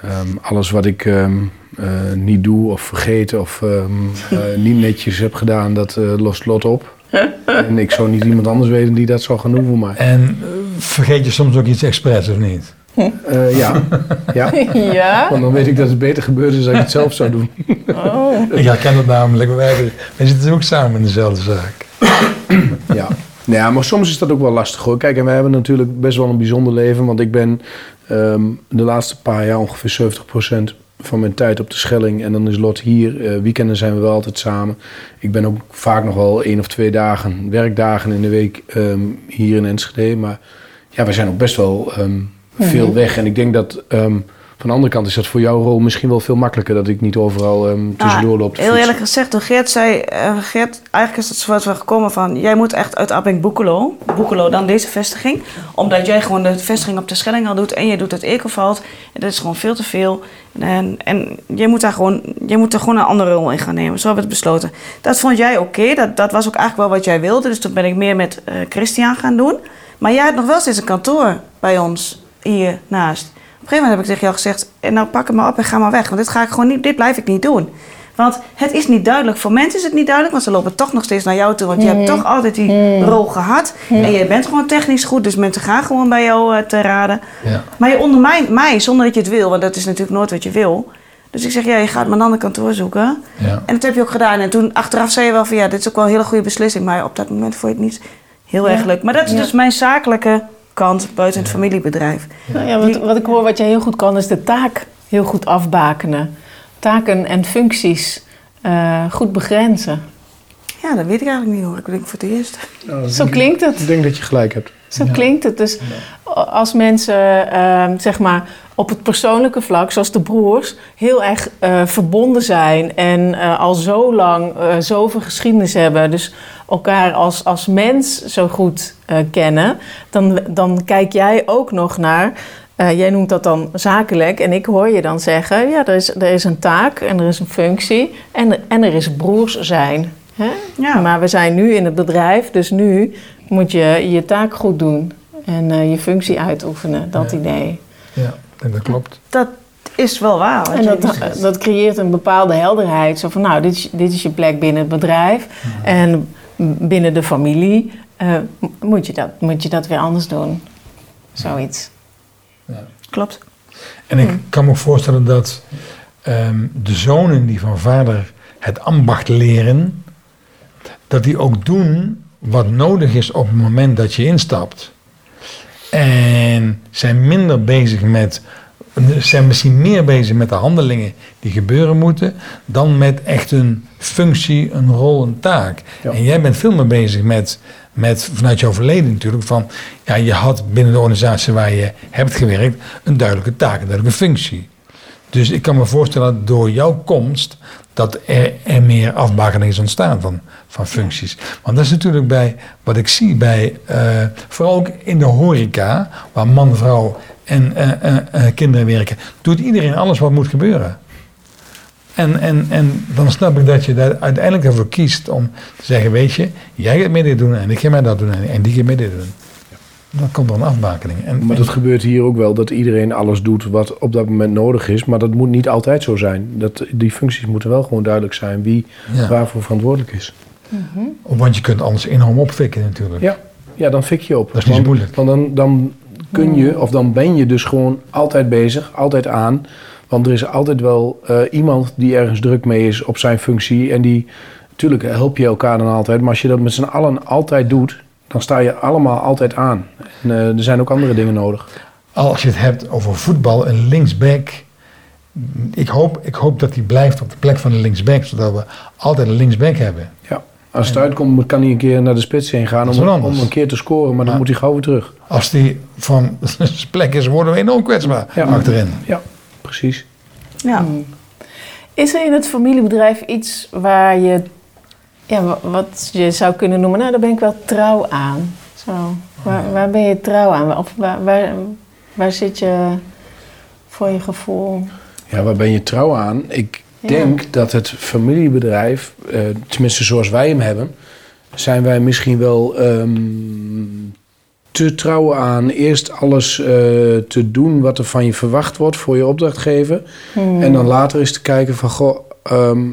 S2: ehm, alles wat ik ehm, eh, niet doe of vergeet of ehm, eh, niet netjes heb gedaan, dat eh, lost Lot op. en ik zou niet iemand anders weten die dat zou gaan doen voor mij.
S1: En vergeet je soms ook iets expres of niet?
S2: Eh, ja. ja.
S3: Ja?
S2: Want dan weet ik dat het beter gebeurd is als ik het zelf zou doen.
S3: Oh.
S1: Ik herken het namelijk, wij, wij zitten ook samen in dezelfde zaak.
S2: Ja. Nou ja, maar soms is dat ook wel lastig hoor. Kijk, en wij hebben natuurlijk best wel een bijzonder leven. Want ik ben ehm, de laatste paar jaar ongeveer 70% van mijn tijd op de Schelling. En dan is Lot hier. Eh, weekenden zijn we wel altijd samen. Ik ben ook vaak nog wel één of twee dagen, werkdagen in de week ehm, hier in Enschede. Maar ja, we zijn ook best wel ehm, veel weg. En ik denk dat... ehm, van de andere kant is dat voor jouw rol misschien wel veel makkelijker dat ik niet overal ehm, tussendoor loop
S4: heel eerlijk gezegd, toen Geert zei... eh, Geert, eigenlijk is het zo wat we gekomen van... Jij moet echt uit Apping Boekelo. Boekelo dan deze vestiging. Omdat jij gewoon de vestiging op de Schelling al doet. En je doet het Ekelveld. En dat is gewoon veel te veel. En, en jij moet daar gewoon... Jij moet er gewoon een andere rol in gaan nemen. Zo hebben we het besloten. Dat vond jij oké. Dat, dat was ook eigenlijk wel wat jij wilde. Dus toen ben ik meer met eh, Christian gaan doen. Maar jij had nog wel steeds een kantoor bij ons hier naast. Op een gegeven moment heb ik tegen jou gezegd: en nou pak het maar op en ga maar weg. Want dit ga ik gewoon niet, dit blijf ik niet doen. Want het is niet duidelijk. Voor mensen is het niet duidelijk, want ze lopen toch nog steeds naar jou toe. Want je hebt toch altijd die rol gehad. En jij bent gewoon technisch goed, dus mensen gaan gewoon bij jou eh, te raden.
S1: Ja.
S4: Maar je ondermijnt mij zonder dat je het wil, want dat is natuurlijk nooit wat je wil. Dus ik zeg, ja, je gaat maar een ander kantoor zoeken.
S1: Ja.
S4: En dat heb je ook gedaan. En toen achteraf zei je wel van, ja, dit is ook wel een hele goede beslissing. Maar op dat moment vond je het niet heel erg leuk. Maar dat is
S3: Ja.
S4: dus mijn zakelijke kant buiten het familiebedrijf.
S3: Nou ja, wat, wat ik hoor wat jij heel goed kan, is de taak heel goed afbakenen. Taken en functies eh, goed begrenzen.
S4: Ja, dat weet ik eigenlijk niet hoor. Ik denk voor het eerst.
S3: Zo klinkt het.
S2: Ik denk dat je gelijk hebt.
S3: Zo klinkt het. Dus als mensen ehm, zeg maar op het persoonlijke vlak, zoals de broers, heel erg eh, verbonden zijn en eh, al zo lang eh, zoveel geschiedenis hebben, dus elkaar als, als mens zo goed eh, kennen, dan, dan kijk jij ook nog naar. eh, jij noemt dat dan zakelijk en ik hoor je dan zeggen: ja, er is, er is een taak en er is een functie en, en er is broers zijn. Hè?
S4: Ja.
S3: Maar we zijn nu in het bedrijf, dus nu moet je je taak goed doen en eh, je functie uitoefenen, dat
S1: Ja.
S3: idee.
S1: Ja, en dat klopt.
S4: Dat is wel waar.
S3: En dat, dat creëert een bepaalde helderheid. Zo van, nou, dit is, dit is je plek binnen het bedrijf. En binnen de familie eh, moet, je dat, moet je dat weer anders doen. Zoiets.
S4: Klopt.
S1: En ik kan me ook voorstellen dat ehm, de zonen die van vader het ambacht leren, dat die ook doen wat nodig is op het moment dat je instapt. En zijn minder bezig met, zijn misschien meer bezig met de handelingen die gebeuren moeten, dan met echt een functie, een rol, een taak.
S2: Ja.
S1: En jij bent veel meer bezig met, met, vanuit jouw verleden natuurlijk, van ja, je had binnen de organisatie waar je hebt gewerkt een duidelijke taak, een duidelijke functie. Dus ik kan me voorstellen dat door jouw komst dat er, er meer afbakening is ontstaan van, van functies. Want dat is natuurlijk bij wat ik zie bij, eh, vooral ook in de horeca, waar man, vrouw en eh, eh, eh, kinderen werken, doet iedereen alles wat moet gebeuren. En, en, en dan snap ik dat je daar uiteindelijk ervoor kiest om te zeggen, weet je, jij gaat mee dit doen en ik ga mij dat doen en, en die gaat mee dit doen. Dan komt er een afbakening. En,
S2: Maar dat gebeurt hier ook wel, dat iedereen alles doet wat op dat moment nodig is. Maar dat moet niet altijd zo zijn. Dat, die functies moeten wel gewoon duidelijk zijn wie
S1: Ja.
S2: waarvoor verantwoordelijk is.
S1: Want je kunt anders enorm opfikken natuurlijk.
S2: Ja, ja dan fik je op.
S1: Dat is niet zo
S2: Want-
S1: moeilijk.
S2: Want dan, dan kun je, of dan ben je dus gewoon altijd bezig, altijd aan. Want er is altijd wel eh, iemand die ergens druk mee is op zijn functie. En die, natuurlijk help je elkaar dan altijd. Maar als je dat met z'n allen altijd doet, dan sta je allemaal altijd aan. En eh, er zijn ook andere dingen nodig.
S1: Als je het hebt over voetbal, een linksback. Ik hoop, ik hoop dat hij blijft op de plek van de linksback, zodat we altijd een linksback hebben.
S2: Ja. Als het uitkomt, kan hij een keer naar de spits heen gaan om, om een keer te scoren, maar dan
S1: Ja.
S2: moet hij gauw weer terug.
S1: Als die van zijn plek is, worden we enorm kwetsbaar
S2: Ja.
S1: achterin.
S2: Ja, precies.
S4: Ja.
S3: Is er in het familiebedrijf iets waar je, ja, wa- wat je zou kunnen noemen, nou daar ben ik wel trouw aan. Zo, waar, waar ben je trouw aan? Of waar, waar, waar zit je voor je gevoel?
S2: Ja, waar ben je trouw aan? Ik. Denk dat het familiebedrijf, eh, tenminste zoals wij hem hebben, zijn wij misschien wel ehm, te trouw aan eerst alles eh, te doen wat er van je verwacht wordt voor je opdrachtgever.
S3: Hmm.
S2: En dan later eens te kijken van, goh, ehm,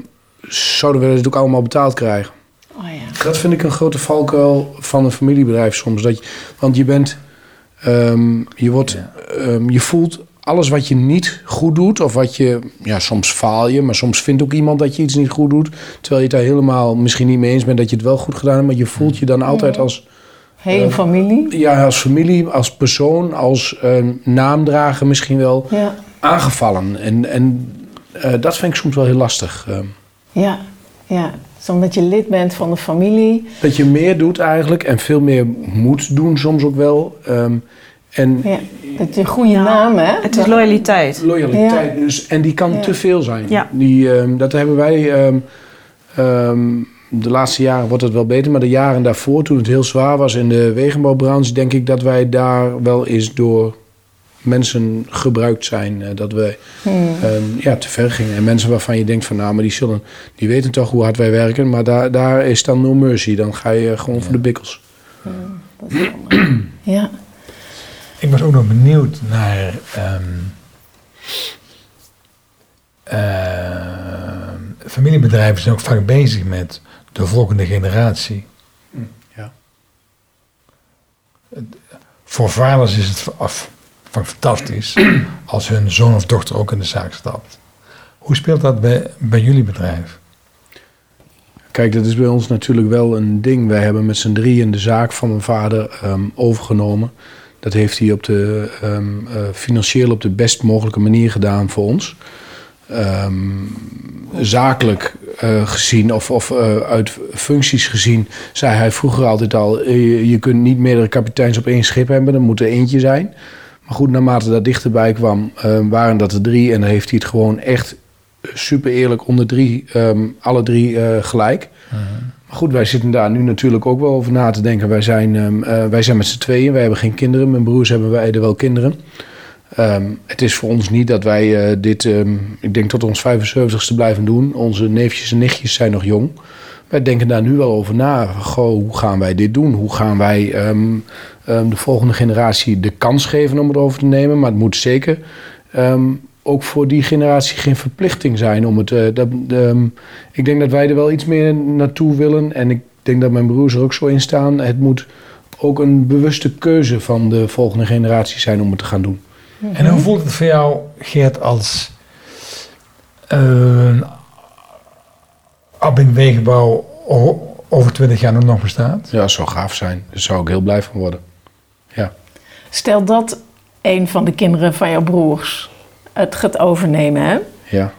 S2: zouden we dit ook allemaal betaald krijgen?
S3: Oh ja.
S2: Dat vind ik een grote valkuil van een familiebedrijf soms. Dat je, want je bent, ehm, je wordt, je voelt alles wat je niet goed doet, of wat je, ja, soms faal je, maar soms vindt ook iemand dat je iets niet goed doet, terwijl je het daar helemaal misschien niet mee eens bent dat je het wel goed gedaan hebt, maar je voelt je dan altijd als,
S3: Hele
S2: Eh,
S3: familie?
S2: ja, als familie, als persoon, als ehm, naamdrager misschien wel
S3: Ja.
S2: aangevallen. En, en eh, dat vind ik soms wel heel lastig.
S3: Ja, ja. Dus omdat je lid bent van de familie.
S2: Dat je meer doet eigenlijk en veel meer moet doen soms ook wel. Ehm, en
S3: Ja. Dat je een goede naam, hè?
S4: Het is loyaliteit.
S2: loyaliteit, dus, en die kan
S3: Ja.
S2: te veel zijn.
S4: Ja.
S2: Die, ehm, dat hebben wij, ehm, ehm, de laatste jaren wordt het wel beter, maar de jaren daarvoor, toen het heel zwaar was in de wegenbouwbranche, denk ik dat wij daar wel eens door mensen gebruikt zijn. eh, dat we
S3: Hmm.
S2: ehm, ja, te ver gingen. En mensen waarvan je denkt van nou, maar die, zullen, die weten toch hoe hard wij werken, maar daar, daar is dan no mercy. Dan ga je gewoon voor de bikkels.
S3: Dat is. Ja.
S1: Ik was ook nog benieuwd naar. ehm, ehm, familiebedrijven zijn ook vaak bezig met de volgende generatie.
S2: Ja.
S1: Voor vaders is het af, van fantastisch als hun zoon of dochter ook in de zaak stapt. Hoe speelt dat bij, bij jullie bedrijf?
S2: Kijk, dat is bij ons natuurlijk wel een ding. Wij hebben met z'n drieën de zaak van mijn vader ehm, overgenomen. Dat heeft hij op de, ehm, eh, financieel op de best mogelijke manier gedaan voor ons. Ehm, zakelijk eh, gezien of, of eh, uit functies gezien, zei hij vroeger altijd al: je, kunt niet meerdere kapiteins op één schip hebben, er moet er eentje zijn. Maar goed, naarmate dat dichterbij kwam, eh, waren dat er drie en dan heeft hij het gewoon echt super eerlijk onder drie, ehm, alle drie gelijk. Maar goed, wij zitten daar nu natuurlijk ook wel over na te denken. Wij zijn, ehm, eh, wij zijn met z'n tweeën, wij hebben geen kinderen. Mijn broers hebben wij er wel kinderen. Ehm, het is voor ons niet dat wij eh, dit, ehm, ik denk tot ons 75ste blijven doen. Onze neefjes en nichtjes zijn nog jong. Wij denken daar nu wel over na. Goh, hoe gaan wij dit doen? Hoe gaan wij de volgende generatie de kans geven om het over te nemen? Maar het moet zeker ook voor die generatie geen verplichting zijn om het. eh, dat, ehm, ik denk dat wij er wel iets meer naartoe willen. En ik denk dat mijn broers er ook zo in staan. Het moet ook een bewuste keuze van de volgende generatie zijn om het te gaan doen.
S1: En hoe voelt het voor jou, Geert, als een Abbing Wegenbouw o- over 20 jaar nog bestaat?
S2: Ja, dat zou gaaf zijn. Daar zou ik heel blij van worden. Ja.
S3: Stel dat een van de kinderen van jouw broers het gaat overnemen, hè?
S2: Ja.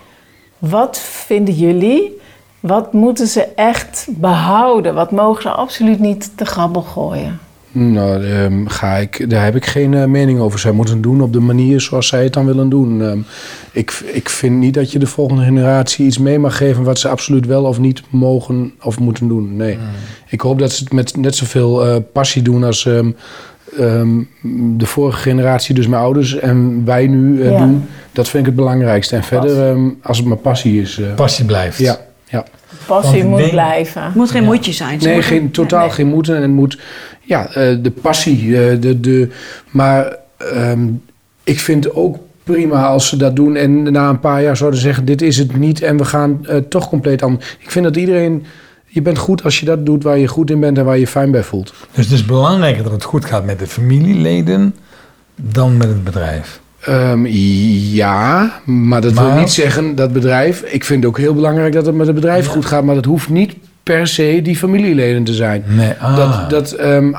S3: Wat vinden jullie? Wat moeten ze echt behouden? Wat mogen ze absoluut niet te grabbel gooien?
S2: Nou, ehm, ga ik, daar heb ik geen eh, mening over. Zij moeten het doen op de manier zoals zij het dan willen doen. Ehm, ik, ik vind niet dat je de volgende generatie iets mee mag geven wat ze absoluut wel of niet mogen of moeten doen. Nee. Ik hoop dat ze het met net zoveel eh, passie doen als ehm, ehm, de vorige generatie, dus mijn ouders en wij nu eh,
S3: Ja.
S2: doen. Dat vind ik het belangrijkste. En verder, ehm, als het maar passie is. eh,
S1: Passie blijft.
S2: ja, ja.
S3: Passie moet
S1: denk-
S3: blijven.
S4: Het moet geen
S1: Ja.
S4: moedje zijn. Ze
S2: Nee,
S4: moeten-
S2: geen, totaal
S3: nee.
S2: geen moeten. En het moet, ja, eh, de passie. de, de, maar ehm, ik vind ook prima als ze dat doen en na een paar jaar zouden zeggen: Dit is het niet en we gaan eh, toch compleet anders. Ik vind dat iedereen. Je bent goed als je dat doet waar je goed in bent en waar je fijn bij voelt.
S1: Dus het is belangrijker dat het goed gaat met de familieleden dan met het bedrijf.
S2: Ehm, ja, maar dat wil niet zeggen dat bedrijf. Ik vind het ook heel belangrijk dat het met het bedrijf goed gaat, maar dat hoeft niet per se die familieleden te zijn.
S1: Nee, ah,
S2: Dat, dat ehm,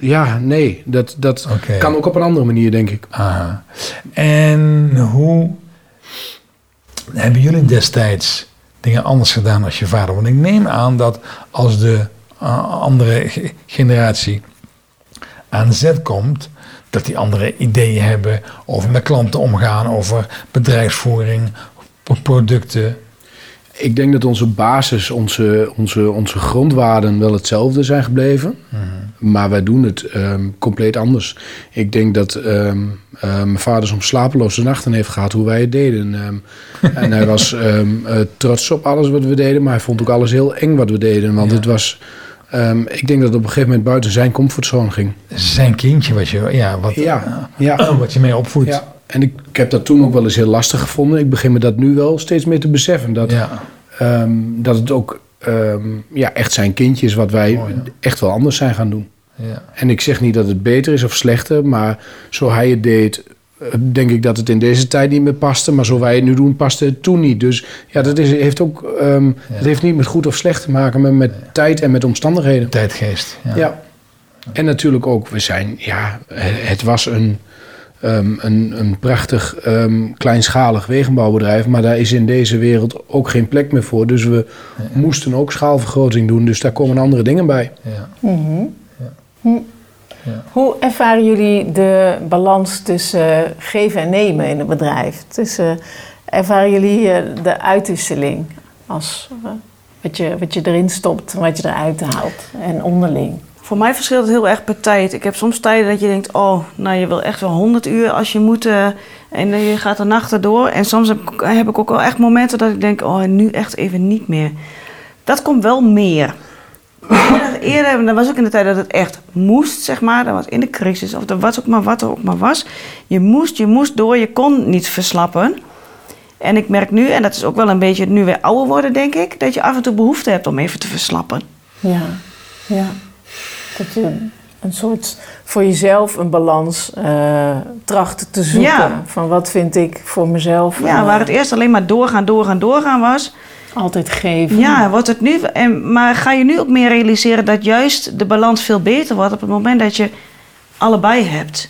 S2: ja, nee, dat, dat kan ook op een andere manier, denk ik.
S1: aha. En hoe hebben jullie destijds dingen anders gedaan als je vader? Want ik neem aan dat als de uh, andere ge- generatie aan zet komt, dat die andere ideeën hebben over met klanten omgaan, over bedrijfsvoering, pro- producten.
S2: Ik denk dat onze basis, onze, onze, onze grondwaarden wel hetzelfde zijn gebleven. Maar wij doen het ehm, compleet anders. Ik denk dat ehm, eh, mijn vader soms slapeloze nachten heeft gehad hoe wij het deden. Ehm, en hij was ehm, eh, trots op alles wat we deden, maar hij vond ook alles heel eng wat we deden. Want
S1: Ja.
S2: het was, ehm, ik denk dat het op een gegeven moment buiten zijn comfortzone ging.
S1: Zijn kindje wat je, ja, wat,
S2: Ja, ja.
S1: wat je mee opvoedt.
S2: Ja, en ik, ik heb dat toen ook wel eens heel lastig gevonden. Ik begin me dat nu wel steeds meer te beseffen. Dat,
S1: Ja.
S2: ehm, dat het ook ehm, ja, echt zijn kindje is wat wij
S1: Mooi, ja.
S2: echt wel anders zijn gaan doen.
S1: Ja.
S2: En ik zeg niet dat het beter is of slechter, maar zo hij het deed, eh, denk ik dat het in deze tijd niet meer paste. Maar zo wij het nu doen, paste het toen niet. Dus ja, dat is, heeft ook, het heeft niet met goed of slecht te maken, maar met tijd en met omstandigheden.
S1: Tijdgeest. Ja.
S2: En natuurlijk ook, we zijn, ja, het was een, ehm, een, een prachtig ehm, kleinschalig wegenbouwbedrijf, maar daar is in deze wereld ook geen plek meer voor. Dus we moesten ook schaalvergroting doen, dus daar komen andere dingen bij.
S1: Ja.
S3: Mhm.
S1: Ja. Ja.
S3: Hoe ervaren jullie de balans tussen eh, geven en nemen in het bedrijf? Tussen, ervaren jullie eh, de uitwisseling als eh, wat, je, wat je erin stopt en wat je eruit haalt en onderling?
S4: Voor mij verschilt het heel erg per tijd. Ik heb soms tijden dat je denkt, oh, nou je wil echt wel 100 uur als je moet. eh, en je gaat de nachten door. En soms heb, ik- ook wel echt momenten dat ik denk, oh, nu echt even niet meer. Dat komt wel meer. Eerder, dat was ook in de tijd dat het echt moest, zeg maar. Dat was in de crisis, of dat was ook maar wat er ook maar was. Je moest, je moest door, je kon niet verslappen. En ik merk nu, en dat is ook wel een beetje nu weer ouder worden, denk ik, dat je af en toe behoefte hebt om even te verslappen.
S3: Ja, ja. Dat je een soort voor jezelf een balans eh tracht te zoeken.
S4: Ja.
S3: Van wat vind ik voor mezelf.
S4: Ja,
S3: eh,
S4: waar het eerst alleen maar doorgaan, doorgaan, doorgaan was.
S3: altijd geven.
S4: Ja, wordt het nu. En, maar ga je nu ook meer realiseren dat juist de balans veel beter wordt op het moment dat je allebei hebt.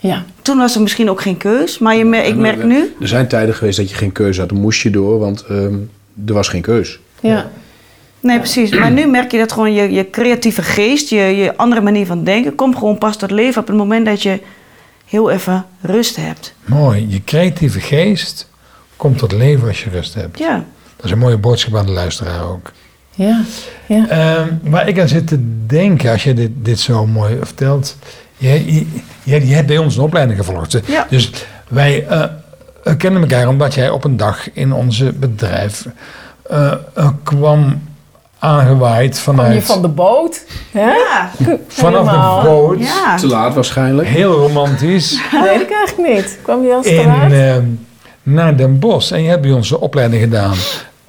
S3: ja.
S4: Toen was er misschien ook geen keus, maar je mer- ik merk nu.
S2: Er zijn tijden geweest dat je geen keuze had, dan moest je door, want ehm, er was geen keus.
S3: ja.
S4: Nee, precies. Maar nu merk je dat gewoon je, je creatieve geest, je, je andere manier van denken, komt gewoon pas tot leven op het moment dat je heel even rust hebt.
S1: Mooi. Je creatieve geest komt tot leven als je rust hebt.
S4: Ja.
S1: Dat is een mooie boodschap aan de luisteraar ook.
S3: Ja. ja.
S1: Ehm, waar ik aan zit te denken, als je dit, dit zo mooi vertelt. Je, je, je, je hebt bij ons een opleiding gevolgd.
S4: Ja.
S1: Dus wij eh, eh, kennen elkaar omdat jij op een dag in onze bedrijf eh, eh, kwam aangewaaid
S3: Kom
S1: vanuit.
S3: je van de boot? Hè?
S4: Ja.
S1: vanaf
S3: Helemaal.
S1: de boot.
S4: Ja.
S2: Te laat waarschijnlijk.
S1: Heel romantisch.
S3: Weet ik eigenlijk niet. Kwam je als
S1: in,
S3: straat?
S1: ehm, naar Den Bosch. En je hebt bij ons een opleiding gedaan.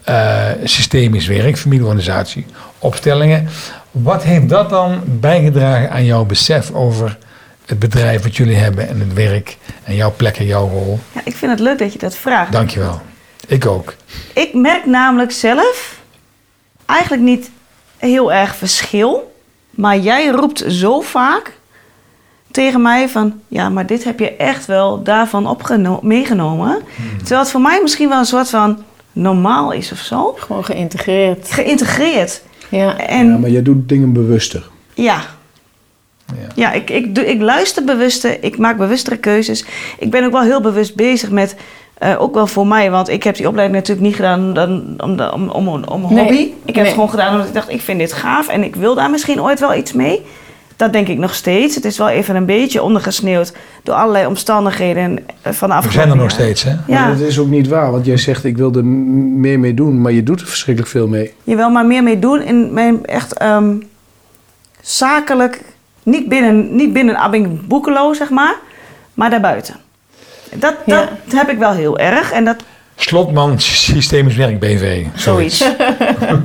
S1: eh, systemisch werk, familieorganisatie, opstellingen. Wat heeft dat dan bijgedragen aan jouw besef over het bedrijf wat jullie hebben en het werk en jouw plek en jouw rol?
S4: ja, ik vind het leuk dat je dat vraagt.
S1: Dankjewel. Ik ook.
S4: Ik merk namelijk zelf eigenlijk niet heel erg verschil. Maar jij roept zo vaak tegen mij van... ja, maar dit heb je echt wel daarvan meegenomen. Terwijl het voor mij misschien wel een soort van normaal is of zo.
S3: Gewoon geïntegreerd.
S4: Geïntegreerd.
S3: Ja.
S4: En
S2: Ja, maar jij doet dingen bewuster.
S4: ja,
S1: Ja.
S4: ja ik, ik, doe, ik luister bewuster, ik maak bewustere keuzes. Ik ben ook wel heel bewust bezig met, eh, ook wel voor mij, want ik heb die opleiding natuurlijk niet gedaan dan, om, om, om, om een
S3: Nee,
S4: hobby. Ik heb
S3: nee.
S4: het gewoon gedaan omdat ik dacht, ik vind dit gaaf en ik wil daar misschien ooit wel iets mee. Dat denk ik nog steeds. Het is wel even een beetje ondergesneeuwd door allerlei omstandigheden eh, van de
S1: We
S4: afgelopen
S1: zijn er nog steeds, hè?
S4: Ja,
S2: Maar dat is ook niet waar, want jij zegt ik wil er meer mee doen, maar je doet er verschrikkelijk veel mee.
S4: je wil maar meer mee doen in mijn echt ehm, zakelijk, niet binnen, niet binnen Abbing Boekelo, zeg maar, maar daarbuiten. Dat,
S3: Ja.
S4: dat heb ik wel heel erg en dat
S1: Slotman Systemisch Werk BV.
S4: zoiets.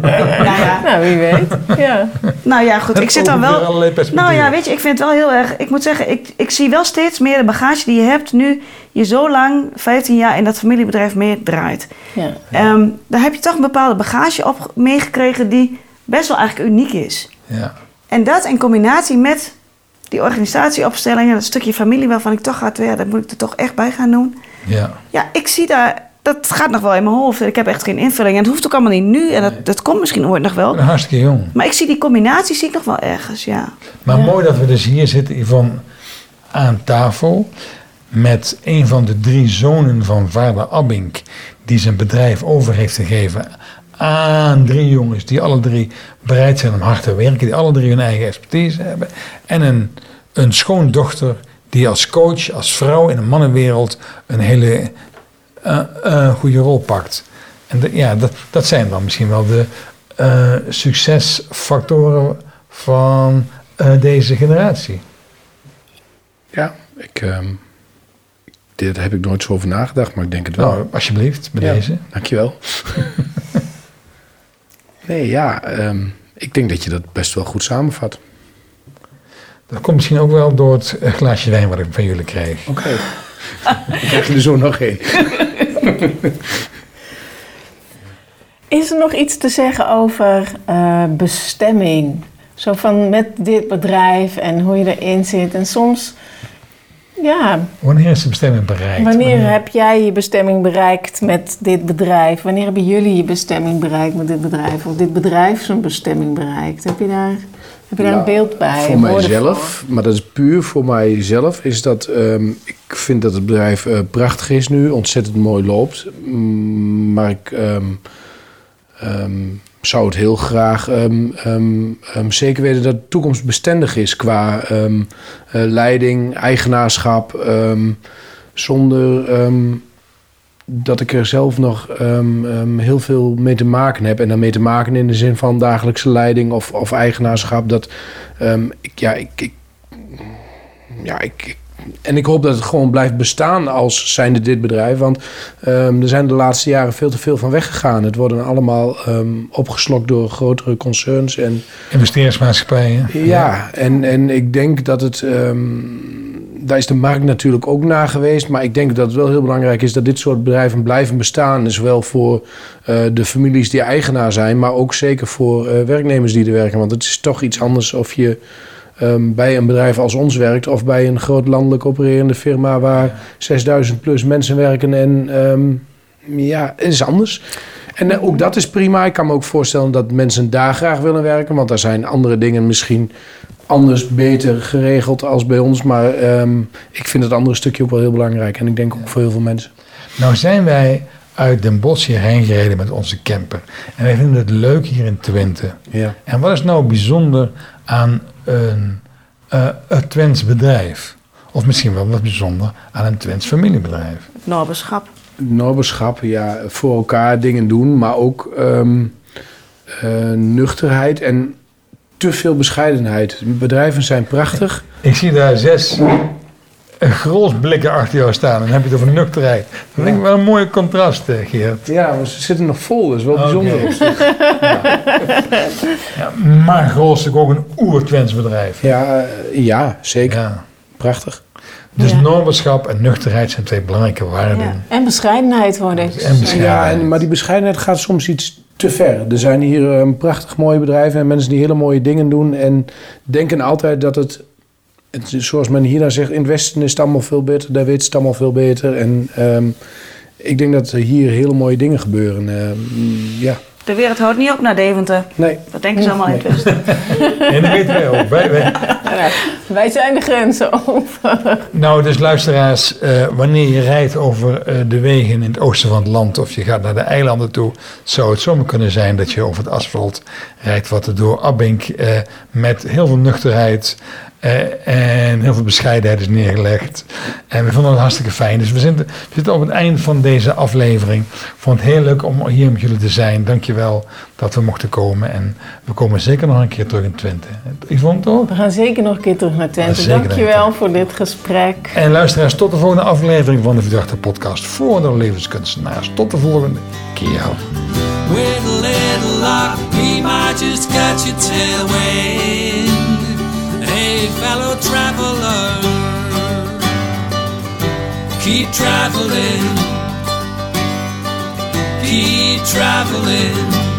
S4: nou, ja.
S3: Nou, wie weet. Ja.
S4: nou ja, goed. Ik zit dan wel. Nou ja, weet je, ik vind het wel heel erg. Ik moet zeggen, ik, ik zie wel steeds meer de bagage die je hebt nu je zo lang, 15 jaar in dat familiebedrijf meedraait.
S3: ja.
S4: Ehm daar heb je toch een bepaalde bagage op meegekregen die best wel eigenlijk uniek is.
S1: Ja.
S4: En dat in combinatie met die organisatieopstellingen, dat stukje familie waarvan ik toch had, ja, dat moet ik er toch echt bij gaan doen.
S1: Ja.
S4: Ja, ik zie daar dat gaat nog wel in mijn hoofd. Ik heb echt geen invulling. En het hoeft ook allemaal niet nu. En dat, dat komt misschien ooit nog wel.
S1: Hartstikke jong.
S4: Maar ik zie die combinatie zie ik nog wel ergens, ja.
S1: Maar mooi dat we dus hier zitten, Yvonne, aan tafel. Met een van de drie zonen van vader Abink. Die zijn bedrijf over heeft gegeven aan drie jongens. Die alle drie bereid zijn om hard te werken. Die alle drie hun eigen expertise hebben. En een, een schoondochter die als coach, als vrouw in een mannenwereld een hele eh, goede rol pakt. En de- ja, dat, dat zijn dan misschien wel de eh, succesfactoren van deze generatie.
S2: Ja, ik, ehm, dit heb ik nooit zo over nagedacht, maar ik denk het wel.
S1: Nou, alsjeblieft, bij
S2: Ja,
S1: deze.
S2: Dankjewel. nee, ja, ehm, ik denk dat je dat best wel goed samenvat.
S1: Dat komt misschien ook wel door het eh, glaasje wijn wat ik van jullie krijg.
S2: Oké. ik krijg er zo nog één.
S3: Is er nog iets te zeggen over eh, bestemming? Zo van met dit bedrijf en hoe je erin zit. En soms, ja,
S1: Wanneer is de bestemming bereikt?
S3: wanneer heb jij je bestemming bereikt met dit bedrijf? Wanneer hebben jullie je bestemming bereikt met dit bedrijf? Of dit bedrijf zijn bestemming bereikt? Heb je daar, heb je daar een beeld bij?
S2: Voor mijzelf, maar dat is puur voor mijzelf, is dat ehm, ik vind dat het bedrijf eh, prachtig is nu, ontzettend mooi loopt. Mm, maar ik ehm, ehm, zou het heel graag ehm, ehm, ehm, zeker weten dat het toekomstbestendig is qua eh, leiding, eigenaarschap, zonder dat ik er zelf nog heel veel mee te maken heb. En daarmee te maken in de zin van dagelijkse leiding of, of eigenaarschap. Dat, ik, ja, ik, ik, ja, ik- en ik hoop dat het gewoon blijft bestaan als zijnde dit bedrijf. Want ehm, er zijn de laatste jaren veel te veel van weggegaan. Het worden allemaal ehm, opgeslokt door grotere concerns. En
S1: Investeringsmaatschappijen.
S2: ja, en, en ik denk dat het. ehm, daar is de markt natuurlijk ook naar geweest. Maar ik denk dat het wel heel belangrijk is dat dit soort bedrijven blijven bestaan. Zowel voor eh, de families die eigenaar zijn, maar ook zeker voor eh, werknemers die er werken. Want het is toch iets anders of je ehm, bij een bedrijf als ons werkt of bij een groot landelijk opererende firma waar 6000 plus mensen werken. En ehm, ja, het is anders. En eh, ook dat is prima. Ik kan me ook voorstellen dat mensen daar graag willen werken. Want daar zijn andere dingen misschien anders, beter geregeld als bij ons. Maar ehm, ik vind het andere stukje ook wel heel belangrijk. En ik denk ook voor heel veel mensen.
S1: Nou zijn wij uit Den Bosch hierheen gereden met onze camper. En wij vinden het leuk hier in Twente.
S2: Ja.
S1: En wat is nou bijzonder aan een, eh een Twents bedrijf? Of misschien wel wat bijzonder aan een Twents familiebedrijf.
S4: Norberschap.
S2: Noberschap, ja, voor elkaar dingen doen. Maar ook ehm, eh, nuchterheid en te veel bescheidenheid. Bedrijven zijn prachtig.
S1: Ik zie daar zes grols blikken achter jou staan. En dan heb je het over nuchterheid. Dat vind ik wel een mooi contrast, eh, Geert.
S2: Ja, maar ze zitten nog vol. Dat is wel bijzonder.
S1: Ja, maar Grols is natuurlijk ook een oer-Twents bedrijf.
S2: Ja, eh, ja zeker.
S1: Ja.
S2: Prachtig.
S1: Dus
S3: Ja.
S1: normerschap en nuchterheid zijn twee belangrijke waarden.
S3: Ja. En bescheidenheid worden.
S1: En bescheidenheid.
S2: Ja, en, maar die bescheidenheid gaat soms iets te ver. Er zijn hier een prachtig mooie bedrijven en mensen die hele mooie dingen doen. En denken altijd dat het, het is zoals men hier dan zegt, in het Westen is het allemaal veel beter. Daar weet ze het allemaal veel beter. En ehm, ik denk dat er hier hele mooie dingen gebeuren. Ehm, ja,
S4: De wereld houdt niet op naar Deventer.
S2: nee.
S4: Dat denken ze allemaal in het Westen.
S1: En dat weten wij ook. Wij, wij
S3: zijn de grenzen over.
S1: nou, dus luisteraars, eh, wanneer je rijdt over eh, de wegen in het oosten van het land of je gaat naar de eilanden toe, zou het zomaar kunnen zijn dat je over het asfalt rijdt wat er door Abink eh, met heel veel nuchterheid eh, en heel veel bescheidenheid is neergelegd. En we vonden het hartstikke fijn. Dus we zitten, we zitten op het eind van deze aflevering. Ik vond het heel leuk om hier met jullie te zijn. Dankjewel dat we mochten komen. En we komen zeker nog een keer terug in Twente. Yvonne toch?
S3: We gaan zeker nog een keer terug naar Twente.
S1: naar
S3: Dankjewel
S1: Twente.
S3: voor dit gesprek.
S1: En luisteraars, tot de volgende aflevering van de Verdachte Podcast voor de levenskunstenaars. Tot de volgende keer.
S5: With a little luck, we might just catch a tailwind. Fellow traveler, keep traveling, keep traveling.